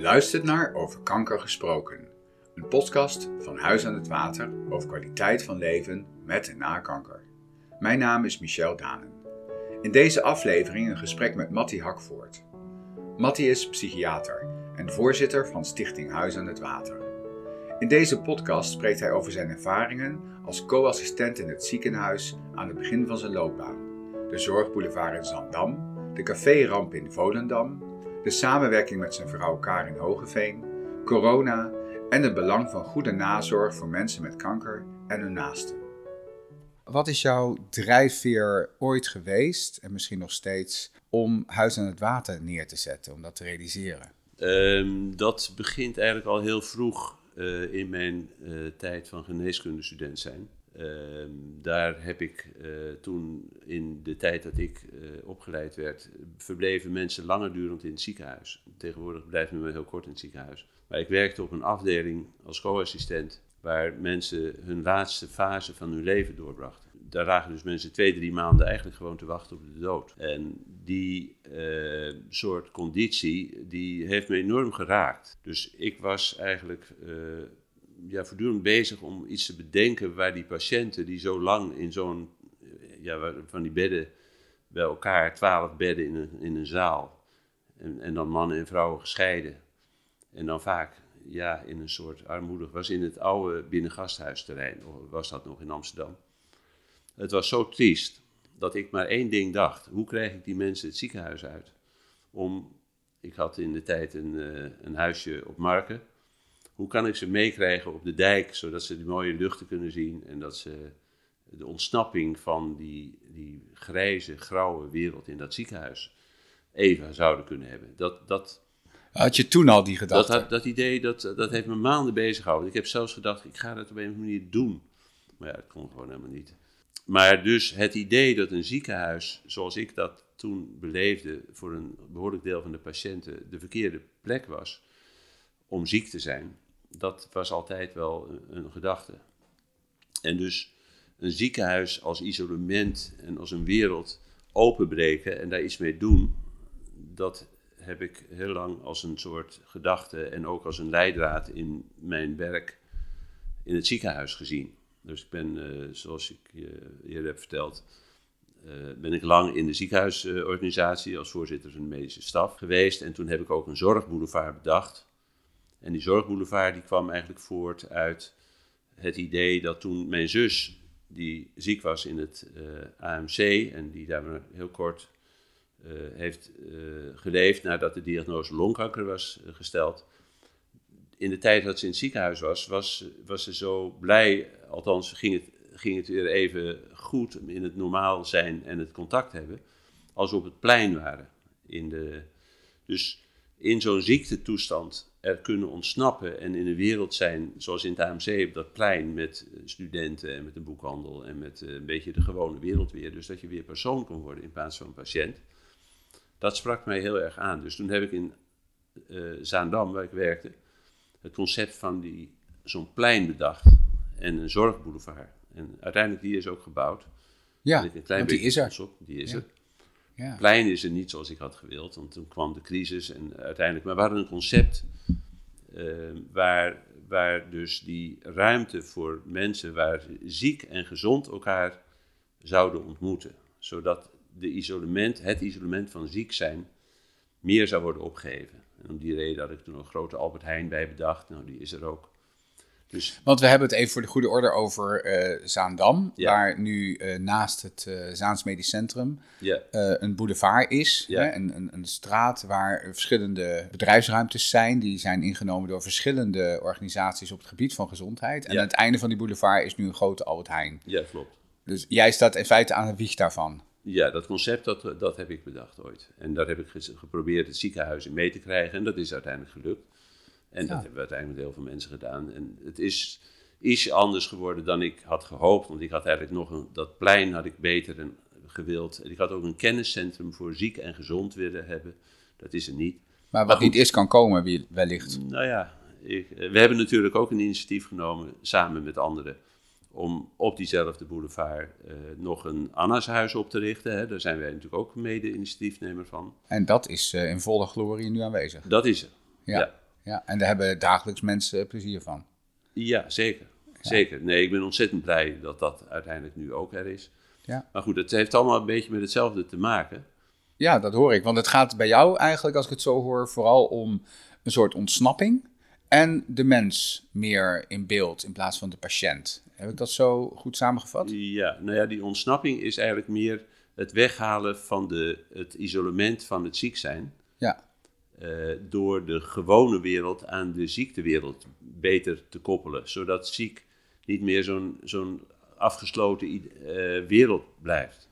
luistert naar Over Kanker Gesproken, een podcast van Huis aan het Water over kwaliteit van leven met en na kanker. Mijn naam is Michel Danen. In deze aflevering een gesprek met Matti Hakvoort. Matti is psychiater en voorzitter van Stichting Huis aan het Water. In deze podcast spreekt hij over zijn ervaringen als co-assistent in het ziekenhuis aan het begin van zijn loopbaan, de Zorgboulevard in Zandam, de café-ramp in Volendam de samenwerking met zijn vrouw Karin Hogeveen, corona en het belang van goede nazorg voor mensen met kanker en hun naasten. Wat is jouw drijfveer ooit geweest, en misschien nog steeds, om Huis aan het Water neer te zetten, om dat te realiseren? Um, dat begint eigenlijk al heel vroeg uh, in mijn uh, tijd van geneeskundestudent zijn. Ehm, daar heb ik uh, toen in de tijd dat ik uh, opgeleid werd, verbleven mensen langerdurend in het ziekenhuis. Tegenwoordig blijven we maar heel kort in het ziekenhuis. Maar ik werkte op een afdeling als co-assistent waar mensen hun laatste fase van hun leven doorbrachten. Daar lagen dus mensen twee, drie maanden eigenlijk gewoon te wachten op de dood. En die uh, soort conditie, die heeft me enorm geraakt. Dus ik was eigenlijk ja, voortdurend bezig om iets te bedenken waar die patiënten die zo lang in zo'n, ja, van die bedden bij elkaar, twaalf bedden in een, in een zaal, en, en dan mannen en vrouwen gescheiden. En dan vaak ja, in een soort armoedig, was in het oude binnengasthuisterrein, was dat nog in Amsterdam. Het was zo triest dat ik maar één ding dacht: hoe krijg ik die mensen het ziekenhuis uit? Om, ik had in de tijd een, uh, een huisje op Marken. Hoe kan ik ze meekrijgen op de dijk, zodat ze die mooie luchten kunnen zien en dat ze de ontsnapping van die, die grijze, grauwe wereld in dat ziekenhuis even zouden kunnen hebben. Dat, dat, Had je toen al die gedachte? Dat, dat idee, dat, dat heeft me maanden bezig gehouden. Ik heb zelfs gedacht, ik ga dat op een manier doen. Maar ja, dat kon gewoon helemaal niet. Maar dus het idee dat een ziekenhuis, zoals ik dat toen beleefde, voor een behoorlijk deel van de patiënten de verkeerde plek was om ziek te zijn, dat was altijd wel een, gedachte. En dus een ziekenhuis als isolement en als een wereld openbreken en daar iets mee doen, dat heb ik heel lang als een soort gedachte en ook als een leidraad in mijn werk in het ziekenhuis gezien. Dus ik ben, uh, zoals ik je eerder heb verteld, uh, ben ik lang in de ziekenhuisorganisatie als voorzitter van de medische staf geweest. En toen heb ik ook een zorgboulevard bedacht. En die zorgboulevard die kwam eigenlijk voort uit het idee dat toen mijn zus, die ziek was in het uh, AMC en die daar heel kort uh, heeft uh, geleefd nadat de diagnose longkanker was gesteld. In de tijd dat ze in het ziekenhuis was, was, was ze zo blij, althans ging het, ging het weer even goed in het normaal zijn en het contact hebben, als we op het plein waren. In de, dus in zo'n ziektetoestand er kunnen ontsnappen en in een wereld zijn, zoals in het AMC op dat plein, met eh, studenten en met de boekhandel en met eh, een beetje de gewone wereld weer. Dus dat je weer persoon kon worden in plaats van patiënt. Dat sprak mij heel erg aan. Dus toen heb ik in uh, Zaandam, waar ik werkte, het concept van die, zo'n plein bedacht en een zorgboulevard. En uiteindelijk die is ook gebouwd. Ja, een klein die is er. Op, die is ja. er. Ja. Plein is er niet zoals ik had gewild, want toen kwam de crisis en uiteindelijk. Maar we hadden een concept uh, waar, waar dus die ruimte voor mensen waar ziek en gezond elkaar zouden ontmoeten. Zodat de isolement, het isolement van ziek zijn meer zou worden opgegeven. En om die reden had ik toen een grote Albert Heijn bij bedacht. Nou, die is er ook. Dus... Want we hebben het even voor de goede orde over uh, Zaandam, waar nu uh, naast het uh, Zaans Medisch Centrum ja. een boulevard is. Ja. Hè, een, een, een, straat waar verschillende bedrijfsruimtes zijn. Die zijn ingenomen door verschillende organisaties op het gebied van gezondheid. En aan het einde van die boulevard is nu een grote Albert Heijn. Ja, klopt. Dus jij staat in feite aan de wieg daarvan. Ja, dat concept dat, dat heb ik bedacht ooit. En daar heb ik geprobeerd het ziekenhuis in mee te krijgen. En dat is uiteindelijk gelukt. En dat hebben we uiteindelijk met heel veel mensen gedaan. En het is iets anders geworden dan ik had gehoopt. Want ik had eigenlijk nog een, dat plein had ik beter en gewild. En ik had ook een kenniscentrum voor ziek en gezond willen hebben. Dat is er niet. Maar wat goed. niet is, kan komen, wellicht. Nou ja, ik, eh, we hebben natuurlijk ook een initiatief genomen samen met anderen. Om op diezelfde boulevard eh, nog een Anna's huis op te richten. Hè. Daar zijn wij natuurlijk ook mede-initiatiefnemer van. En dat is eh, in volle glorie nu aanwezig. Dat is er. Ja. Ja, en daar hebben dagelijks mensen plezier van. Ja, zeker. Zeker. Nee, ik ben ontzettend blij dat dat uiteindelijk nu ook er is. Ja. Maar goed, het heeft allemaal een beetje met hetzelfde te maken. Ja, dat hoor ik. Want het gaat bij jou eigenlijk, als ik het zo hoor, vooral om een soort ontsnapping. En de mens meer in beeld in plaats van de patiënt. Heb ik dat zo goed samengevat? Ja, nou ja, die ontsnapping is eigenlijk meer het weghalen van de, het isolement van het ziek zijn. Ja. Eh, door de gewone wereld aan de ziektewereld beter te koppelen. Zodat ziek niet meer zo'n zo'n afgesloten eh, wereld blijft.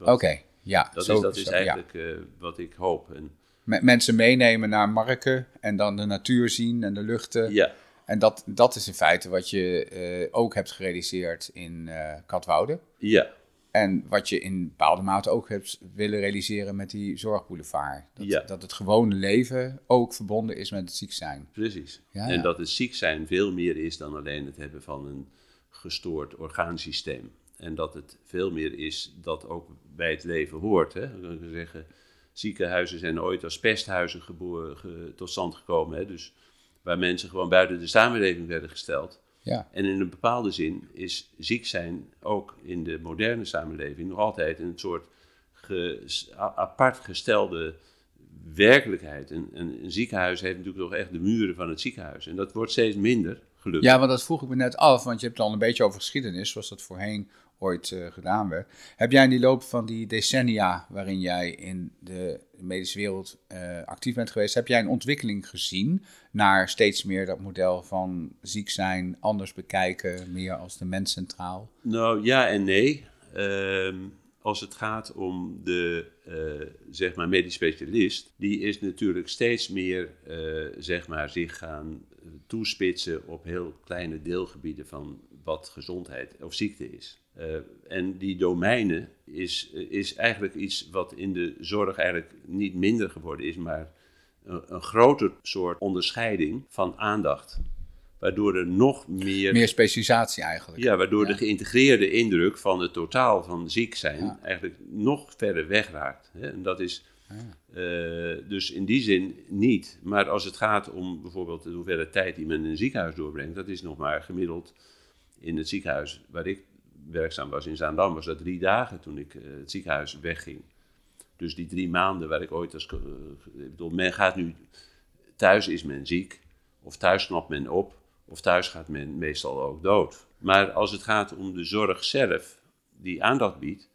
Oké, ja. Dat, zo- is, dat is zo, ja. eigenlijk eh, wat ik hoop. En, Me- Mensen meenemen naar Marken en dan de natuur zien en de luchten. ja, En dat, dat is in feite wat je ook hebt gerealiseerd in Katwoude. ja, En wat je in bepaalde mate ook hebt willen realiseren met die zorgboulevard. Dat, Ja. dat het gewone leven ook verbonden is met het ziek zijn. precies. Ja, en ja. dat het ziek zijn veel meer is dan alleen het hebben van een gestoord orgaansysteem. En dat het veel meer is dat ook bij het leven hoort. Hè? Je zeggen, ziekenhuizen zijn ooit als pesthuizen geboren, ge- tot stand gekomen. Hè? Dus waar mensen gewoon buiten de samenleving werden gesteld. Ja, En in een bepaalde zin is ziek zijn ook in de moderne samenleving nog altijd een soort ge- apart gestelde werkelijkheid. Een, een, een ziekenhuis heeft natuurlijk toch echt de muren van het ziekenhuis. En dat wordt steeds minder, gelukkig. ja want dat vroeg ik me net af, want je hebt het al een beetje over geschiedenis, zoals dat voorheen ooit eh, gedaan werd. Heb jij in die loop van die decennia waarin jij in de medische wereld eh, actief bent geweest, heb jij een ontwikkeling gezien naar steeds meer dat model van ziek zijn, anders bekijken, meer als de mens centraal? Nou ja en nee. Ehm, als het gaat om de eh, zeg maar medisch specialist, die is natuurlijk steeds meer zeg maar, zich gaan toespitsen op heel kleine deelgebieden van wat gezondheid of ziekte is. Eh, en die domeinen is, is eigenlijk iets wat in de zorg eigenlijk niet minder geworden is, maar een, een groter soort onderscheiding van aandacht. Waardoor er nog meer, Meer specialisatie eigenlijk. ja, waardoor Ja. de geïntegreerde indruk van het totaal van ziek zijn Ja. eigenlijk nog verder wegraakt. Hè? En dat is Ah. eh, dus in die zin niet. Maar als het gaat om bijvoorbeeld de hoeveelheid tijd die men in een ziekenhuis doorbrengt, dat is nog maar gemiddeld in het ziekenhuis waar ik werkzaam was in Zaandam, was dat drie dagen toen ik eh, het ziekenhuis wegging. Dus die drie maanden waar ik ooit als. eh, ik bedoel, men gaat nu. Thuis is men ziek, of thuis knapt men op, of thuis gaat men meestal ook dood. Maar als het gaat om de zorg zelf, die aandacht biedt,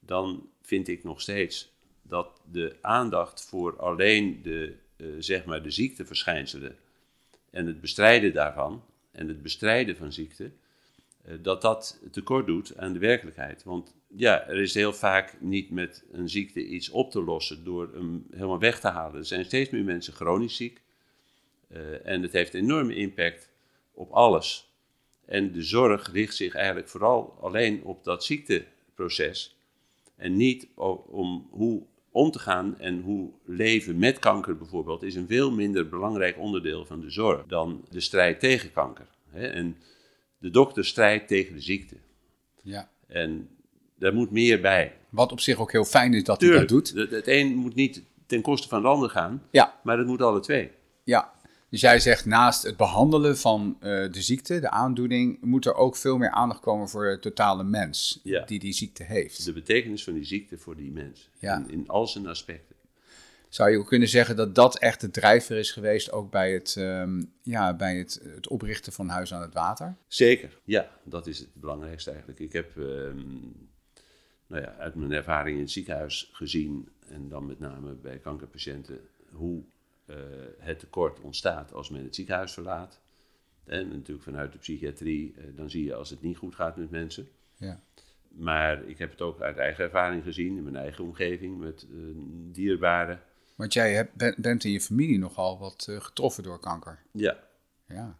dan vind ik nog steeds dat de aandacht voor alleen de, eh, zeg maar de ziekteverschijnselen en het bestrijden daarvan en het bestrijden van ziekte, dat dat tekort doet aan de werkelijkheid. Want ja, er is heel vaak niet met een ziekte iets op te lossen door hem helemaal weg te halen. Er zijn steeds meer mensen chronisch ziek eh, en het heeft enorme impact op alles. En de zorg richt zich eigenlijk vooral alleen op dat ziekteproces en niet om hoe om te gaan en hoe leven met kanker bijvoorbeeld is een veel minder belangrijk onderdeel van de zorg dan de strijd tegen kanker. En de dokter strijdt tegen de ziekte. Ja. En daar moet meer bij. Wat op zich ook heel fijn is dat hij dat doet. Het, het een moet niet ten koste van het ander gaan, Ja, maar het moet alle twee. ja. Dus jij zegt naast het behandelen van eh, de ziekte, de aandoening, moet er ook veel meer aandacht komen voor de totale mens Ja. die die ziekte heeft. De betekenis van die ziekte voor die mens. Ja. In, in al zijn aspecten. Zou je ook kunnen zeggen dat dat echt de drijver is geweest ook bij het, ehm, ja, bij het, het oprichten van Huis aan het Water? Zeker, ja, dat is het belangrijkste eigenlijk. Ik heb ehm, nou ja, uit mijn ervaring in het ziekenhuis gezien, en dan met name bij kankerpatiënten, hoe eh, het tekort ontstaat als men het ziekenhuis verlaat. En natuurlijk vanuit de psychiatrie, eh, dan zie je als het niet goed gaat met mensen. Ja. Maar ik heb het ook uit eigen ervaring gezien, in mijn eigen omgeving, met eh, dierbaren. Want jij hebt, ben- bent in je familie nogal wat eh, getroffen door kanker. Ja, Ja.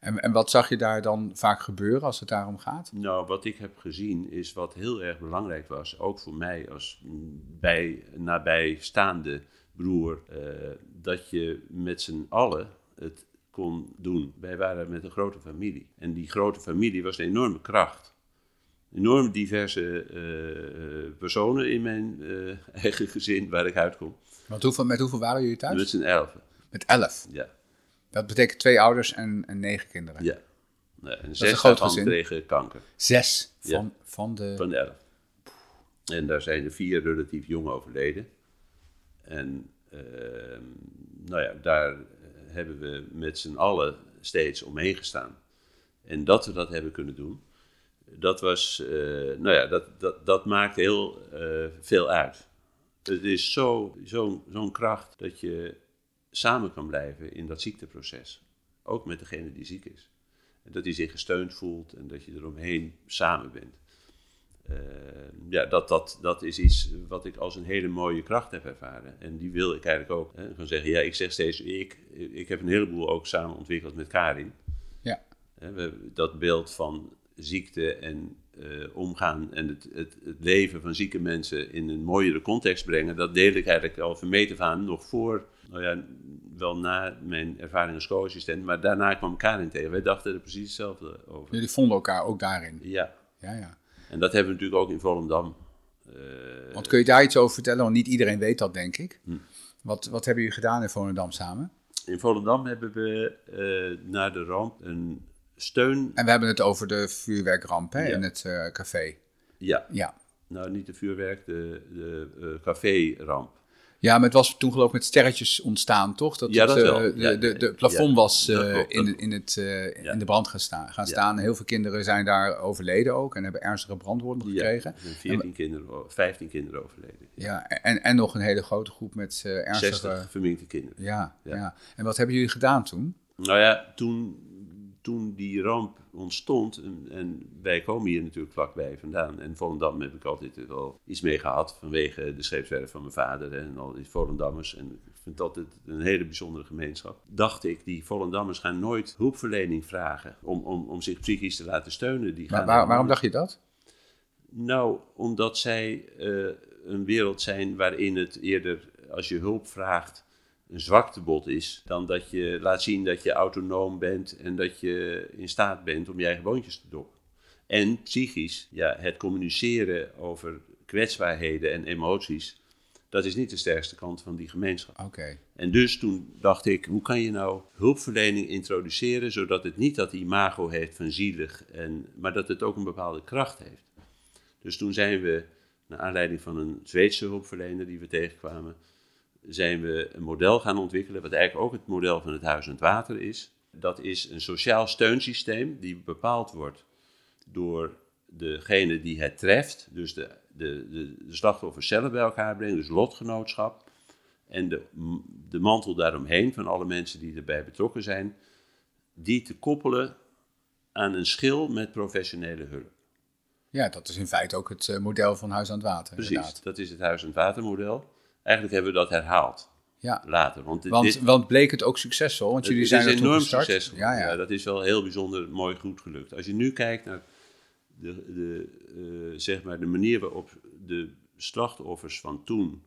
En, en wat zag je daar dan vaak gebeuren als het daarom gaat? Nou, wat ik heb gezien is wat heel erg belangrijk was, ook voor mij als bij, nabijstaande broer, eh, dat je met z'n allen het kon doen. Wij waren met een grote familie. En die grote familie was een enorme kracht. Enorm diverse eh, personen in mijn eigen gezin waar ik uitkom. Want hoeveel, met hoeveel waren jullie thuis? Met z'n elfen, Met elf. ja. Dat betekent twee ouders en, en negen kinderen. Ja. Nee, en een zes groot daarvan gezin. kregen kanker. Zes Ja. van, van de... Van de elf. En daar zijn er vier relatief jong overleden. En ehm, nou ja, daar eh, hebben we met z'n allen steeds omheen gestaan. En dat we dat hebben kunnen doen, dat was, eh, nou ja, dat, dat, dat maakt heel eh, veel uit. Het is zo- zo- zo'n kracht dat je samen kan blijven in dat ziekteproces. Ook met degene die ziek is. En dat hij zich gesteund voelt en dat je eromheen samen bent. Eh, ja, dat, dat, dat is iets wat ik als een hele mooie kracht heb ervaren. En die wil ik eigenlijk ook. Hè. Kan zeggen, ja, ik zeg steeds, ik, ik heb een heleboel ook samen ontwikkeld met Karin. Ja. Hè, we, dat beeld van ziekte en omgaan en het, het, het leven van zieke mensen in een mooiere context brengen, dat deel ik eigenlijk al van meet af aan nog voor, nou ja, wel na mijn ervaring als co-assistent, maar daarna kwam Karin tegen. Wij dachten er precies hetzelfde over. Jullie vonden elkaar ook daarin. Ja, Ja, ja. en dat hebben we natuurlijk ook in Volendam. Eh, Want kun je daar iets over vertellen? Want niet iedereen weet dat, denk ik. Hm. Wat, wat hebben jullie gedaan in Volendam samen? in Volendam hebben we eh, na de ramp een steun. En we hebben het over de vuurwerkramp hè, Ja. in het eh, café. Ja, Ja. nou niet de vuurwerk, de, de eh, café-ramp. Ja, maar het was toen geloof ik met sterretjes ontstaan, toch? Dat Ja, dat wel. De, Ja, de, de, ja, plafond ja. was in, in, het, eh, Ja. in de brand gaan staan. Gaan Ja. staan. Heel veel kinderen zijn daar overleden ook en hebben ernstige brandwonden gekregen. zijn 14 kinderen, o- 15 kinderen overleden. Ja, en, en nog een hele grote groep met ernstige... 60 verminkte kinderen. Ja, ja. Ja. En wat hebben jullie gedaan toen? Nou ja, toen, toen die ramp ontstond, en, en wij komen hier natuurlijk vlakbij vandaan. En Volendam heb ik altijd wel iets mee gehad vanwege de scheepswerf van mijn vader en al die Volendammers. En ik vind dat het een hele bijzondere gemeenschap. Dacht ik, die Volendammers gaan nooit hulpverlening vragen om, om, om zich psychisch te laten steunen. Die Maar, gaan waar- waarom dacht je dat? Nou, omdat zij eh, een wereld zijn waarin het eerder, als je hulp vraagt, een zwaktebod is. Dan dat je laat zien dat je autonoom bent en dat je in staat bent om je eigen boontjes te doppen. En psychisch, ja, het communiceren over kwetsbaarheden en emoties, dat is niet de sterkste kant van die gemeenschap. Oké. En dus toen dacht ik, hoe kan je nou hulpverlening introduceren, zodat het niet dat imago heeft van zielig, en, maar dat het ook een bepaalde kracht heeft. Dus toen zijn we, naar aanleiding van een Zweedse hulpverlener die we tegenkwamen, zijn we een model gaan ontwikkelen, wat eigenlijk ook het model van het Huis en het Water is. Dat is een sociaal steunsysteem die bepaald wordt door degene die het treft, dus de, de, de, de slachtoffers zelf bij elkaar brengen, dus lotgenootschap. En de, de mantel daaromheen van alle mensen die erbij betrokken zijn, die te koppelen aan een schil met professionele hulp. Ja, dat is in feite ook het eh, model van Huis aan het Water. Precies, inderdaad. dat is het Huis- en het Watermodel. Eigenlijk hebben we dat herhaald Ja, later. Want, want, dit, want bleek het ook succesvol? Want jullie het zijn is enorm gestart. succesvol. Ja, ja. dat is wel heel bijzonder mooi goed gelukt. Als je nu kijkt naar de, de, eh, zeg maar de manier waarop de slachtoffers van toen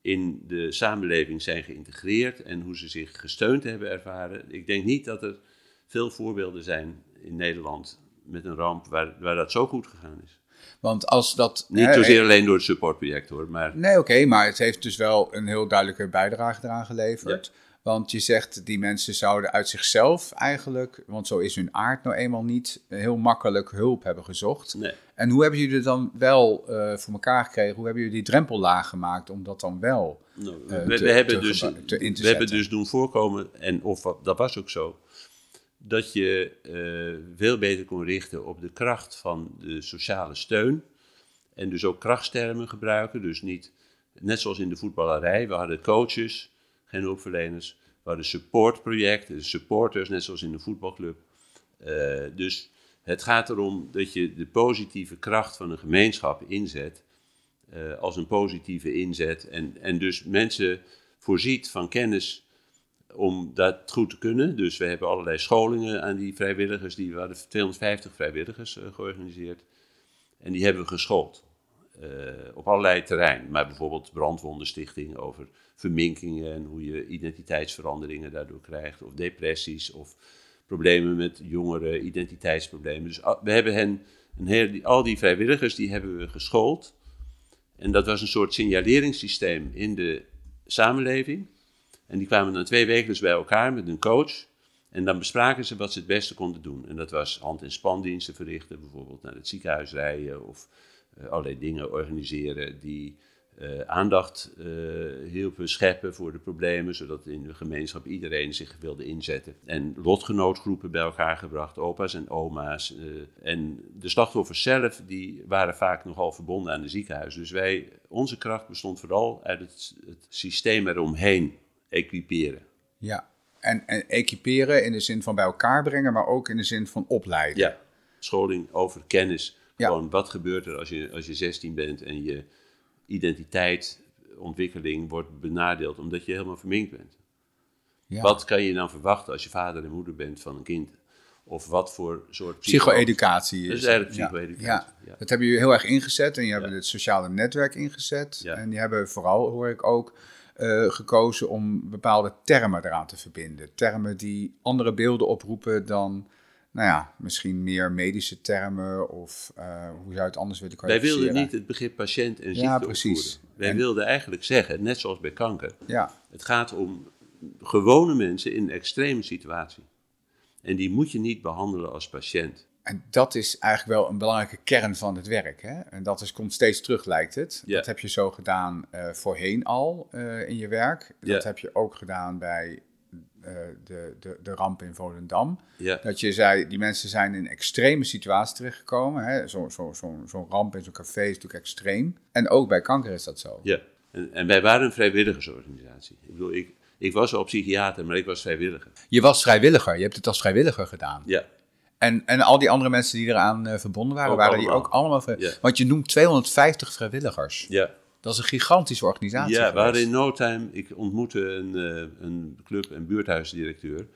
in de samenleving zijn geïntegreerd en hoe ze zich gesteund hebben ervaren. Ik denk niet dat er veel voorbeelden zijn in Nederland met een ramp waar, waar dat zo goed gegaan is. Want als dat... Niet hè, zozeer alleen door het supportproject hoor, maar Nee, oké, maar het heeft dus wel een heel duidelijke bijdrage eraan geleverd. Want je zegt, die mensen zouden uit zichzelf eigenlijk, want zo is hun aard nou eenmaal niet, heel makkelijk hulp hebben gezocht. nee. En hoe hebben jullie het dan wel eh, voor elkaar gekregen? Hoe hebben jullie die drempel laag gemaakt om dat dan wel... Nou, eh, we, te- hebben te dus, te we hebben zetten. dus doen voorkomen, en of dat was ook zo, dat je eh, veel beter kon richten op de kracht van de sociale steun. En dus ook krachtstermen gebruiken. Dus niet, net zoals in de voetballerij, we hadden coaches, geen hulpverleners. We hadden supportprojecten, supporters, net zoals in de voetbalclub. Eh, dus het gaat erom dat je de positieve kracht van een gemeenschap inzet eh, als een positieve inzet. En, en dus mensen voorziet van kennis om dat goed te kunnen. Dus we hebben allerlei scholingen aan die vrijwilligers. Die, we hadden 250 vrijwilligers eh, georganiseerd. En die hebben we geschoold. eh, op allerlei terreinen. Maar bijvoorbeeld brandwondenstichting over verminkingen en hoe je identiteitsveranderingen daardoor krijgt. Of depressies of problemen met jongeren, identiteitsproblemen. Dus we hebben hen, een heel, al die vrijwilligers, die hebben we geschoold. En dat was een soort signaleringssysteem in de samenleving. En die kwamen dan twee weken dus bij elkaar met een coach. En dan bespraken ze wat ze het beste konden doen. En dat was hand- en spandiensten verrichten, bijvoorbeeld naar het ziekenhuis rijden of uh, allerlei dingen organiseren die uh, aandacht uh, hielpen scheppen voor de problemen, zodat in de gemeenschap iedereen zich wilde inzetten. En lotgenootgroepen bij elkaar gebracht, opa's en oma's. en de slachtoffers zelf, die waren vaak nogal verbonden aan de ziekenhuis. Dus wij, onze kracht bestond vooral uit het, het systeem eromheen equiperen. Ja, en, en equiperen in de zin van bij elkaar brengen, maar ook in de zin van opleiden. Ja, scholing over kennis. Ja. Gewoon, wat gebeurt er als je, als je 16 bent en je identiteit, ontwikkeling wordt benadeeld omdat je helemaal verminkt bent? Ja. Wat kan je dan verwachten als je vader en moeder bent van een kind? Of wat voor soort psycho-educatie is. Dat is eigenlijk psycho-educatie. Ja. Ja. Dat hebben jullie heel erg ingezet en je hebben het sociale netwerk ingezet. En die hebben vooral, hoor ik ook, uh, gekozen om bepaalde termen eraan te verbinden. Termen die andere beelden oproepen dan, nou ja, misschien meer medische termen of uh, hoe zou je het anders willen kwalificeren. Wij wilden niet het begrip patiënt en ziekte ja, precies. Opvoeren. Wij en... wilden eigenlijk zeggen, net zoals bij kanker, ja. het gaat om gewone mensen in een extreme situatie. En die moet je niet behandelen als patiënt. En dat is eigenlijk wel een belangrijke kern van het werk. Hè? En dat is, komt steeds terug, lijkt het. Dat heb je zo gedaan uh, voorheen al uh, in je werk. Dat heb je ook gedaan bij uh, de, de, de ramp in Volendam. Dat je zei, die mensen zijn in een extreme situatie terechtgekomen. Zo'n zo, zo, zo ramp in zo'n café is natuurlijk extreem. En ook bij kanker is dat zo. Ja, en, en wij waren een vrijwilligersorganisatie. Ik bedoel, ik, ik was al psychiater, maar ik was vrijwilliger. Je was vrijwilliger, je hebt het als vrijwilliger gedaan. Ja, en, en al die andere mensen die eraan uh, verbonden waren, Ook waren allemaal. die ook allemaal? Want je noemt 250 vrijwilligers. Ja. Dat is een gigantische organisatie. Ja, we hadden in no time, ik ontmoette een, uh, een club, een buurthuisdirecteur.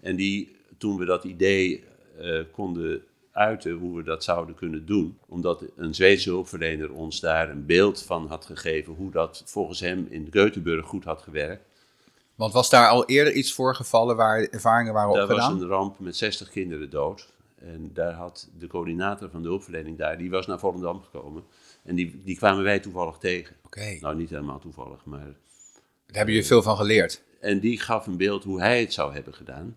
En die, toen we dat idee uh, konden uiten, hoe we dat zouden kunnen doen. Omdat een Zweedse hulpverlener ons daar een beeld van had gegeven hoe dat volgens hem in Göteborg goed had gewerkt. Want was daar al eerder iets voorgevallen waar ervaringen waren Daar opgedaan? was een ramp met 60 kinderen dood. En daar had de coördinator van de hulpverlening daar, die was naar Volendam gekomen. En die, die kwamen wij toevallig tegen. Oké. Nou, niet helemaal toevallig, maar... Daar hebben jullie veel van geleerd. En die gaf een beeld hoe hij het zou hebben gedaan.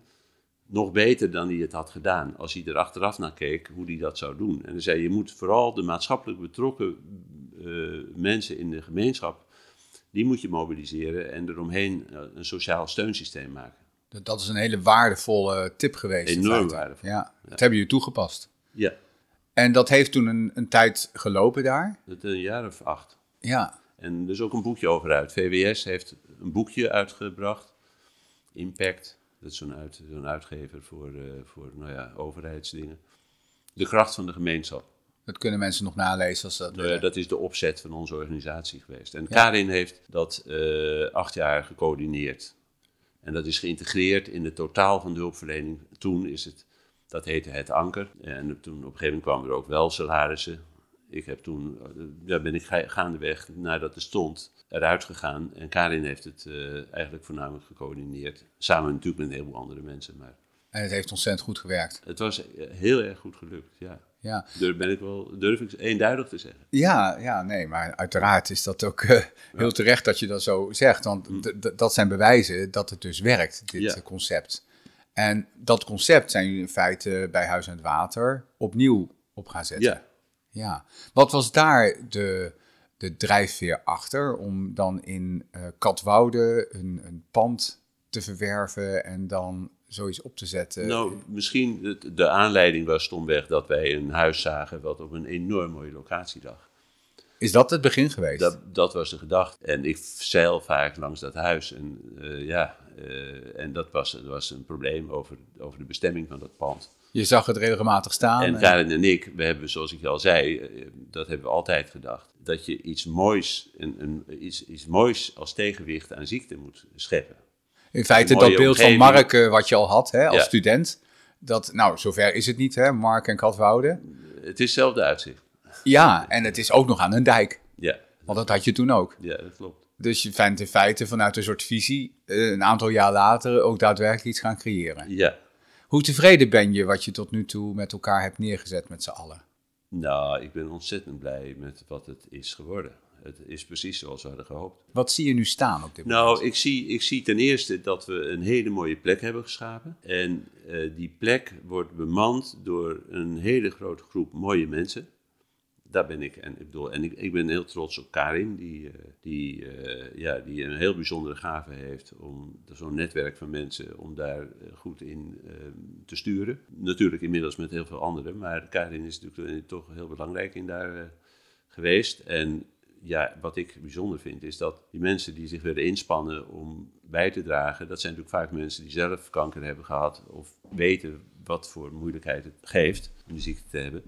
Nog beter dan hij het had gedaan. Als hij er achteraf naar keek, hoe hij dat zou doen. En hij zei, je moet vooral de maatschappelijk betrokken uh, mensen in de gemeenschap... die moet je mobiliseren en eromheen uh, een sociaal steunsysteem maken. Dat is een hele waardevolle tip geweest. Enorm waardevol. Ja, ja, dat hebben jullie toegepast. Ja. En dat heeft toen een, een tijd gelopen daar? Dat een jaar of acht. Ja. En er is ook een boekje over uit. VWS heeft een boekje uitgebracht. Impact. Dat is zo'n uit, zo'n uitgever voor, uh, voor nou ja, overheidsdingen. De kracht van de gemeenschap. Dat kunnen mensen nog nalezen als dat uh, Dat is de opzet van onze organisatie geweest. En ja. Karin heeft dat uh, acht jaar gecoördineerd. En dat is geïntegreerd in het totaal van de hulpverlening. Toen is het, dat heette het anker. En toen op een gegeven moment kwamen er ook wel salarissen. Ik heb toen, daar ben ik gaandeweg, nadat het stond, eruit gegaan. En Karin heeft het uh, eigenlijk voornamelijk gecoördineerd. Samen natuurlijk met een heleboel andere mensen. Maar en het heeft ontzettend goed gewerkt. Het was heel erg goed gelukt, ja. Ja. Durf, ben ik wel, durf ik eenduidig te zeggen. Ja, ja, nee, maar uiteraard is dat ook uh, heel terecht dat je dat zo zegt. Want mm. dat zijn bewijzen dat het dus werkt, dit ja. concept. En dat concept zijn jullie in feite bij Huis en het Water opnieuw op gaan zetten. Ja. ja. Wat was daar de, de drijfveer achter om dan in uh, Katwoude een, een pand te verwerven en dan zoiets op te zetten? Nou, misschien de, de aanleiding was stomweg dat wij een huis zagen wat op een enorm mooie locatie lag. Is dat het begin geweest? Dat, dat was de gedachte. En ik zeil vaak langs dat huis. En uh, ja, uh, en dat was, dat was een probleem over, over de bestemming van dat pand. Je zag het regelmatig staan. En Karin en ik, we hebben, zoals ik al zei, dat hebben we altijd gedacht. Dat je iets moois, een, een, iets, iets moois als tegenwicht aan ziekte moet scheppen. In feite dat beeld omgeving. van Mark uh, wat je al had hè, als ja. student. Dat, nou, zover is het niet, hè, Mark en Katwoude. Het is hetzelfde uitzicht. Ja, en het is ook nog aan een dijk. Ja. Want dat had je toen ook. Ja, dat klopt. Dus je bent in feite vanuit een soort visie uh, een aantal jaar later ook daadwerkelijk iets gaan creëren. Ja. Hoe tevreden ben je wat je tot nu toe met elkaar hebt neergezet met z'n allen? Nou, ik ben ontzettend blij met wat het is geworden. Het is precies zoals we hadden gehoopt. Wat zie je nu staan op dit moment? Nou, ik zie, ik zie ten eerste dat we een hele mooie plek hebben geschapen. En uh, die plek wordt bemand door een hele grote groep mooie mensen daar ben ik. En ik, bedoel, en ik, ik ben heel trots op Karin, die, uh, die, uh, ja, die een heel bijzondere gave heeft om zo'n netwerk van mensen, om daar goed in te sturen. Natuurlijk inmiddels met heel veel anderen, maar Karin is natuurlijk toch heel belangrijk in daar geweest. En ja, wat ik bijzonder vind, is dat die mensen die zich willen inspannen om bij te dragen, dat zijn natuurlijk vaak mensen die zelf kanker hebben gehad of weten wat voor moeilijkheid het geeft om die ziekte te hebben